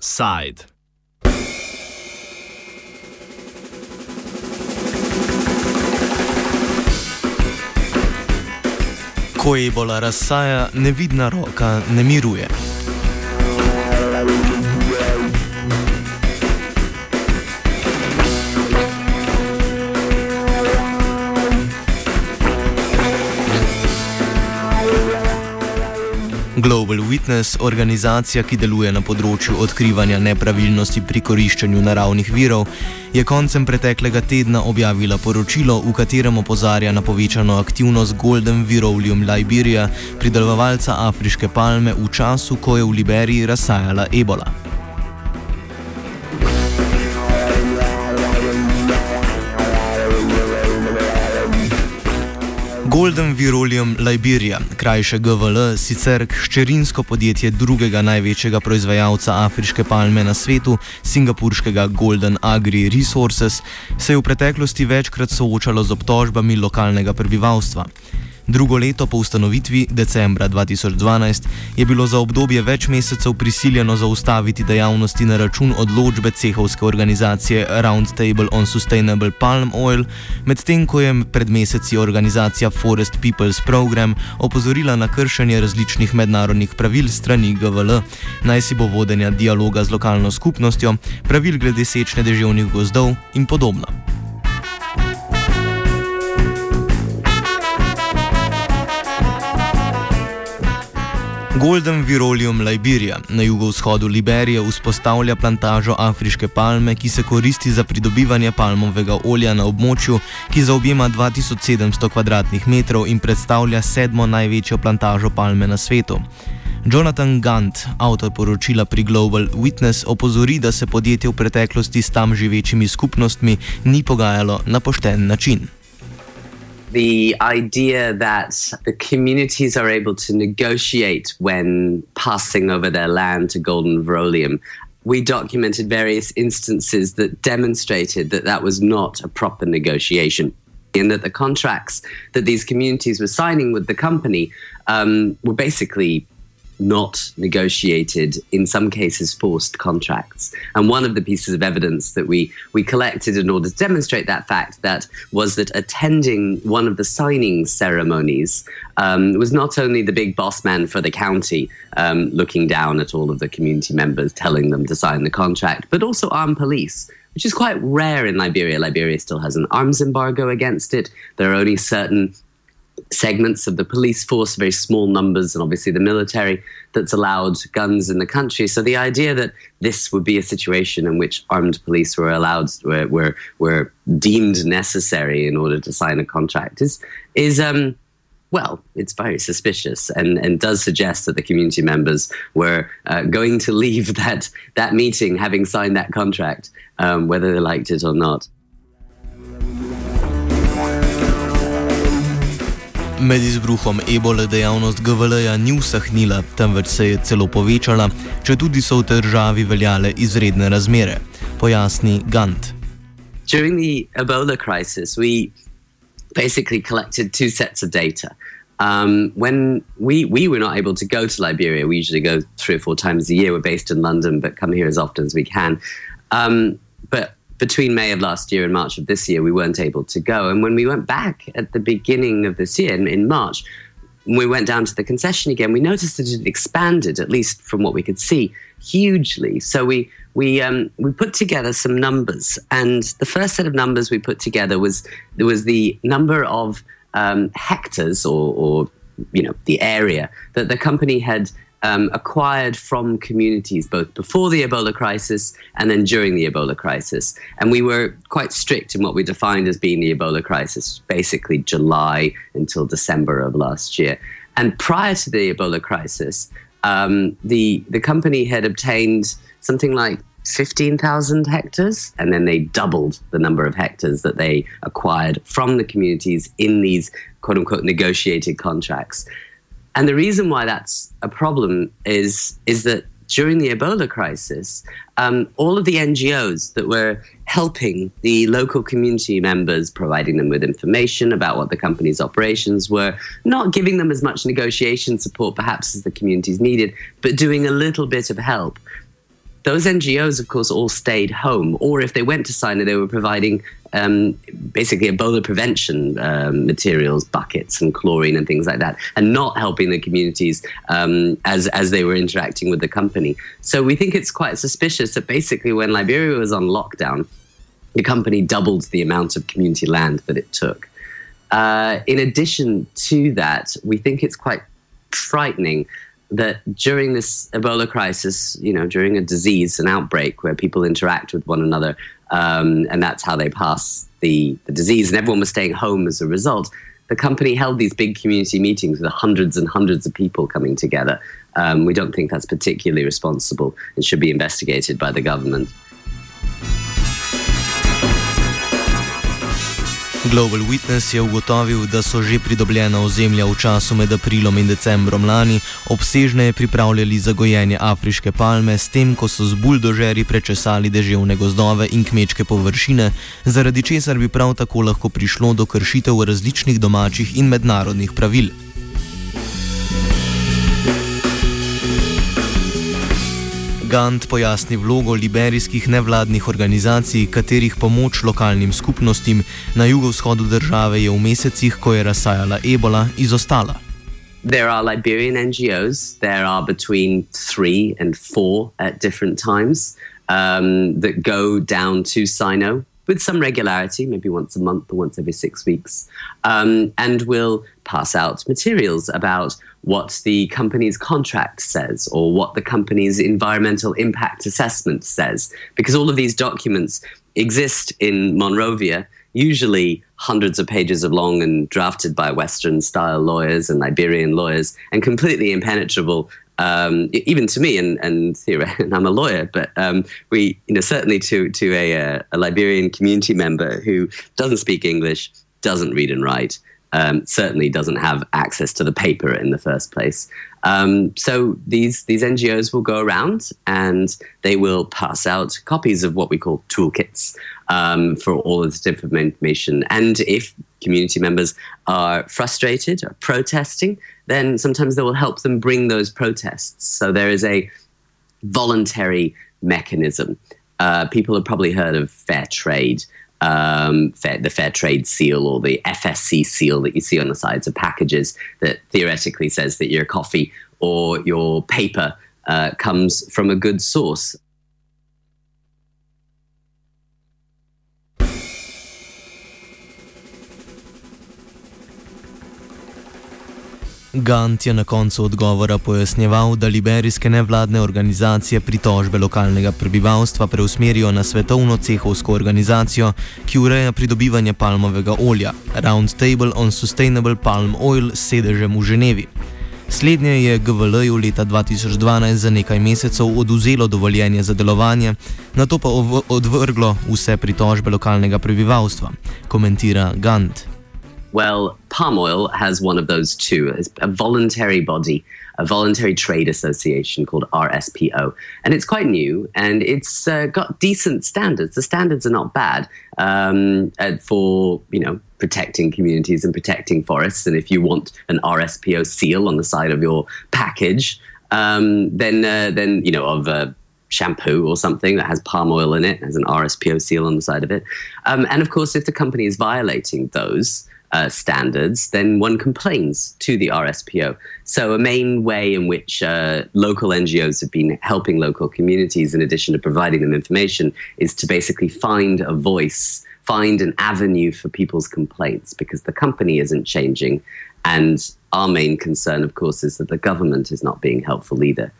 Side. Ko ebola razsaja, nevidna roka ne miruje. Global Witness, organizacija, ki deluje na področju odkrivanja nepravilnosti pri koriščenju naravnih virov, je koncem preteklega tedna objavila poročilo, v katerem opozarja na povečano aktivnost Golden Virolium Liberia, pridelovalca afriške palme, v času, ko je v Liberiji razsajala ebola. Golden Virolium Liberia, krajše GVL, sicer hčerinsko podjetje drugega največjega proizvajalca afriške palme na svetu, singapurskega Golden Agri Resources, se je v preteklosti večkrat soočalo z obtožbami lokalnega prebivalstva. Drugo leto po ustanovitvi, decembra 2012, je bilo za obdobje več mesecev prisiljeno zaustaviti dejavnosti na račun odločbe cehovske organizacije Roundtable on Sustainable Palm Oil, medtem ko je pred meseci organizacija Forest People's Program opozorila na kršenje različnih mednarodnih pravil strani GVL, naj si bo vodenja dialoga z lokalno skupnostjo, pravil glede sečne deževnih gozdov in podobno. Golden Virolium Liberia na jugovzhodu Liberije vzpostavlja plantažo afriške palme, ki se koristi za pridobivanje palmovega olja na območju, ki zaobjema 2700 km2 in predstavlja sedmo največjo plantažo palme na svetu. Jonathan Gant, avtor poročila pri Global Witness, opozori, da se podjetje v preteklosti s tam živečimi skupnostmi ni pogajalo na pošten način. The idea that the communities are able to negotiate when passing over their land to Golden Veroleum. We documented various instances that demonstrated that that was not a proper negotiation. And that the contracts that these communities were signing with the company um, were basically not negotiated, in some cases, forced contracts. And one of the pieces of evidence that we, we collected in order to demonstrate that fact that was that attending one of the signing ceremonies um, was not only the big boss man for the county um, looking down at all of the community members, telling them to sign the contract, but also armed police which is quite rare in Liberia. Liberia still has an arms embargo against it. There are only certain segments of the police force, very small numbers, and obviously the military that's allowed guns in the country. So the idea that this would be a situation in which armed police were allowed, were were, were deemed necessary in order to sign a contract is is um, well, it's very suspicious and, and does suggest that the community members were uh, going to leave that that meeting having signed that contract, um, whether they liked it or not. Med izbruhom ebole dejavnost GVL-ja ni usahnila, temveč se je celo povečala, če tudi so v državi veljale izredne razmere, pojasni Gant. During the Ebola crisis, we basically collected two sets of data. Um, when we, we were not able to go to Liberia, we usually go three or four times a year. We're based in London, but come here as often as we can. Um, but between May of last year and March of this year, we weren't able to go. And when we went back at the beginning of this year, in, in March, we went down to the concession again, we noticed that it expanded, at least from what we could see, hugely. So we we um, we put together some numbers, and the first set of numbers we put together was there was the number of um, hectares or, or you know the area that the company had um, acquired from communities both before the Ebola crisis and then during the Ebola crisis. And we were quite strict in what we defined as being the Ebola crisis, basically July until December of last year. And prior to the Ebola crisis, um, the the company had obtained something like 15,000 hectares, and then they doubled the number of hectares that they acquired from the communities in these quote unquote negotiated contracts. And the reason why that's a problem is is that during the Ebola crisis, um, all of the NGOs that were helping the local community members, providing them with information about what the company's operations were, not giving them as much negotiation support perhaps as the communities needed, but doing a little bit of help those NGOs, of course, all stayed home. Or if they went to Sinoe, they were providing um, basically Ebola prevention um, materials, buckets and chlorine and things like that, and not helping the communities um, as as they were interacting with the company. So we think it's quite suspicious that basically when Liberia was on lockdown, the company doubled the amount of community land that it took. Uh, in addition to that, we think it's quite frightening that during this Ebola crisis, you know, during a disease, an outbreak where people interact with one another, um, and that's how they pass the, the disease, and everyone was staying home as a result. The company held these big community meetings with hundreds and hundreds of people coming together. Um, we don't think that's particularly responsible and should be investigated by the government. Global Witness je ugotovil, da so že pridobljena ozemlja v času med aprilom in decembrom lani obsežneje pripravljali za gojenje afriške palme, s tem, ko so z buldožeri prečesali deževne gozdove in kmečke površine, zaradi česar bi prav tako lahko prišlo do kršitev različnih domačih in mednarodnih pravil. Gant pojasni vlogo liberijskih nevladnih organizacij, katerih pomoč lokalnim skupnostim na jugovzhodu države je v mesecih, ko je razsajala ebola, izostala. There are Liberian NGOs. There are between three and four at different times um, that go down to Sino with some regularity, maybe once a month or once every six weeks, um, and will pass out materials about what the company's contract says or what the company's environmental impact assessment says, because all of these documents exist in Monrovia, usually hundreds of pages of long and drafted by Western style lawyers and Liberian lawyers, and completely impenetrable um, even to me, and and, and I'm a lawyer, but um, we, you know, certainly to to a, uh, a, Liberian community member who doesn't speak English, doesn't read and write, um, certainly doesn't have access to the paper in the first place. Um, so these these NGOs will go around and they will pass out copies of what we call toolkits um, for all of this different information. And if community members are frustrated or protesting, then sometimes they will help them bring those protests. So there is a voluntary mechanism. Uh, people have probably heard of fair trade, um, fair, the fair trade seal or the FSC seal that you see on the sides of packages that theoretically says that your coffee or your paper uh, comes from a good source. Gant je na koncu odgovora pojasnjeval, da liberijske nevladne organizacije pritožbe lokalnega prebivalstva preusmerijo na svetovno cehovsko organizacijo, ki ureja pridobivanje palmovega olja, Roundtable on Sustainable Palm Oil s sedežem v Ženevi. Slednje je GVL-ju leta 2012 za nekaj mesecev oduzelo dovoljenje za delovanje, na to pa odvrglo vse pritožbe lokalnega prebivalstva, komentira Gant. Well, palm oil has one of those too. It's a voluntary body, a voluntary trade association called RSPO. And it's quite new and it's uh, got decent standards. The standards are not bad um, uh, for, you know, protecting communities and protecting forests. And if you want an RSPO seal on the side of your package, um, then, uh, then, you know, of a shampoo or something that has palm oil in it, has an RSPO seal on the side of it. Um, and of course, if the company is violating those, uh, standards, then one complains to the RSPO. So, a main way in which uh, local NGOs have been helping local communities, in addition to providing them information, is to basically find a voice, find an avenue for people's complaints because the company isn't changing. And our main concern, of course, is that the government is not being helpful either.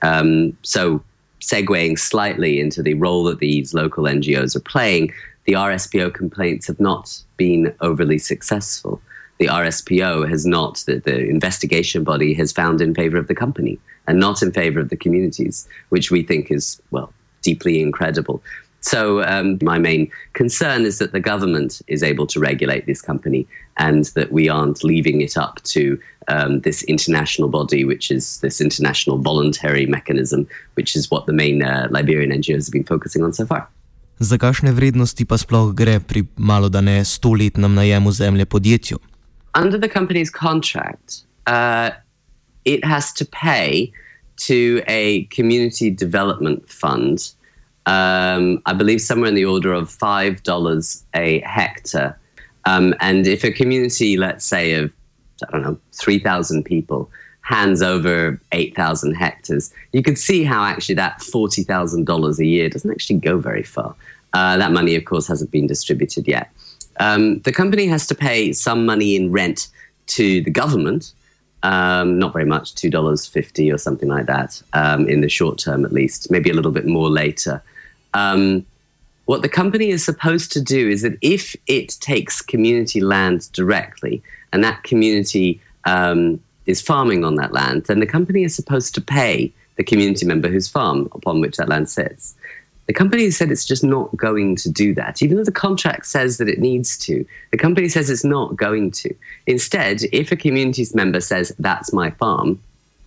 Um, so, segueing slightly into the role that these local NGOs are playing, the RSPO complaints have not been overly successful. The RSPO has not, the, the investigation body has found in favor of the company and not in favor of the communities, which we think is, well, deeply incredible. So, um, my main concern is that the government is able to regulate this company and that we aren't leaving it up to um, this international body, which is this international voluntary mechanism, which is what the main uh, Liberian NGOs have been focusing on so far. Za kakšne vrednosti pa sploh gre pri malo da ne stoletnem najemu zemlje podjetju? Under the company's contract, uh, it has to pay to a community development fund um, I believe somewhere in the order of five dollars a hectare. Um, and if a community, let's say of I don't know three thousand people, hands over eight thousand hectares, you can see how actually that forty thousand dollars a year doesn't actually go very far. Uh, that money, of course, hasn't been distributed yet. Um, the company has to pay some money in rent to the government. Um, not very much, two dollars fifty or something like that, um, in the short term at least. Maybe a little bit more later. Um, what the company is supposed to do is that if it takes community land directly and that community um, is farming on that land, then the company is supposed to pay the community member whose farm upon which that land sits. The company said it's just not going to do that, even though the contract says that it needs to. The company says it's not going to. Instead, if a community's member says, That's my farm,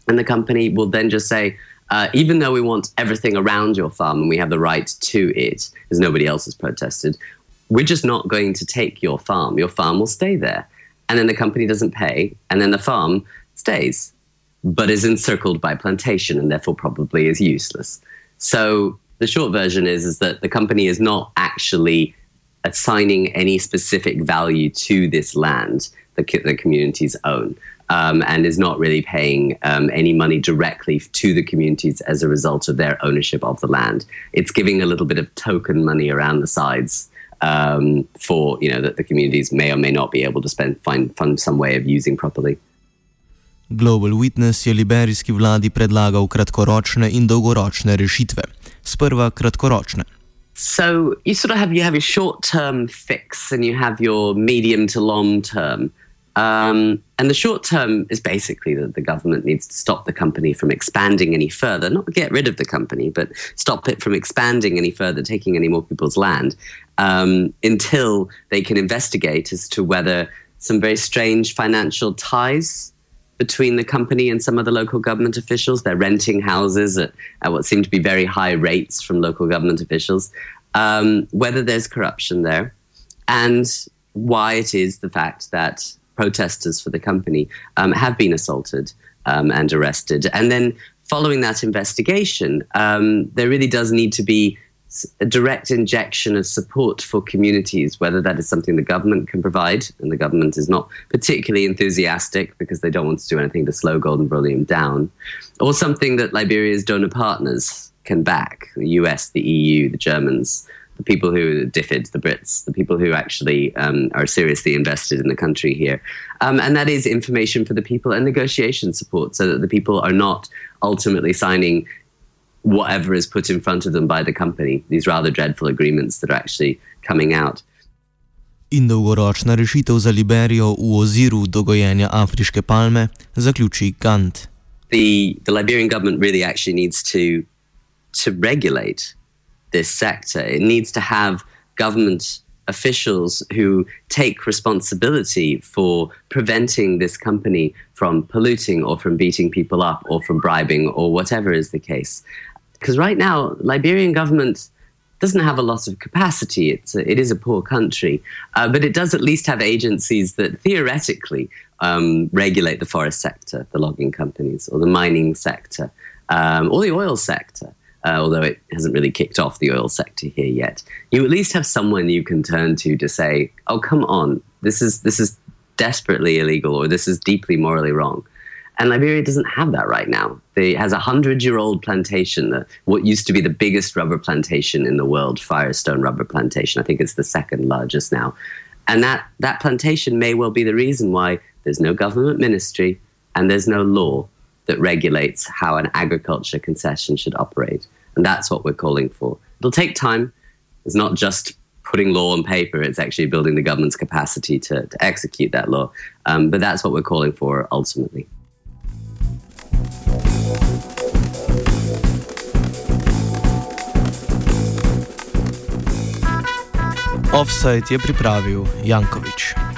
and the company will then just say, uh, even though we want everything around your farm and we have the right to it, as nobody else has protested, we're just not going to take your farm. Your farm will stay there. And then the company doesn't pay, and then the farm stays, but is encircled by plantation and therefore probably is useless. So the short version is, is that the company is not actually assigning any specific value to this land that the communities own um, and is not really paying um, any money directly to the communities as a result of their ownership of the land. It's giving a little bit of token money around the sides um, for you know that the communities may or may not be able to spend find fund some way of using properly. Global Witness je liberijski vladi predlagal kratkoročne in dolgoročne rešitve. Sprva kratkoročne. So you sort of have you have your short term fix and you have your medium to long term. Um, and the short term is basically that the government needs to stop the company from expanding any further, not get rid of the company, but stop it from expanding any further, taking any more people's land, um, until they can investigate as to whether some very strange financial ties between the company and some of the local government officials. They're renting houses at, at what seem to be very high rates from local government officials. Um, whether there's corruption there, and why it is the fact that protesters for the company um, have been assaulted um, and arrested. And then following that investigation, um, there really does need to be a direct injection of support for communities, whether that is something the government can provide, and the government is not particularly enthusiastic because they don't want to do anything to slow Golden Veroleum down, or something that Liberia's donor partners can back the US, the EU, the Germans, the people who DFID, the Brits, the people who actually um, are seriously invested in the country here. Um, and that is information for the people and negotiation support so that the people are not ultimately signing whatever is put in front of them by the company, these rather dreadful agreements that are actually coming out. In dolgoročna rešitev za Liberijo v oziru dogojenja afriške palme zaključi Gant. The, the Liberian government really actually needs to, to regulate this sector. It needs to have government officials who take responsibility for preventing this company from polluting or from beating people up or from bribing or whatever is the case. Because right now, Liberian government doesn't have a lot of capacity. It's a, it is a poor country, uh, but it does at least have agencies that theoretically um, regulate the forest sector, the logging companies, or the mining sector, um, or the oil sector uh, although it hasn't really kicked off the oil sector here yet. You at least have someone you can turn to to say, "Oh, come on, this is this is desperately illegal, or this is deeply morally wrong." And Liberia doesn't have that right now. It has a hundred-year-old plantation, uh, what used to be the biggest rubber plantation in the world, Firestone Rubber Plantation. I think it's the second largest now. And that, that plantation may well be the reason why there's no government ministry and there's no law that regulates how an agriculture concession should operate. And that's what we're calling for. It'll take time. It's not just putting law on paper, it's actually building the government's capacity to, to execute that law. Um, but that's what we're calling for ultimately. Offside je pripravil Jankovič.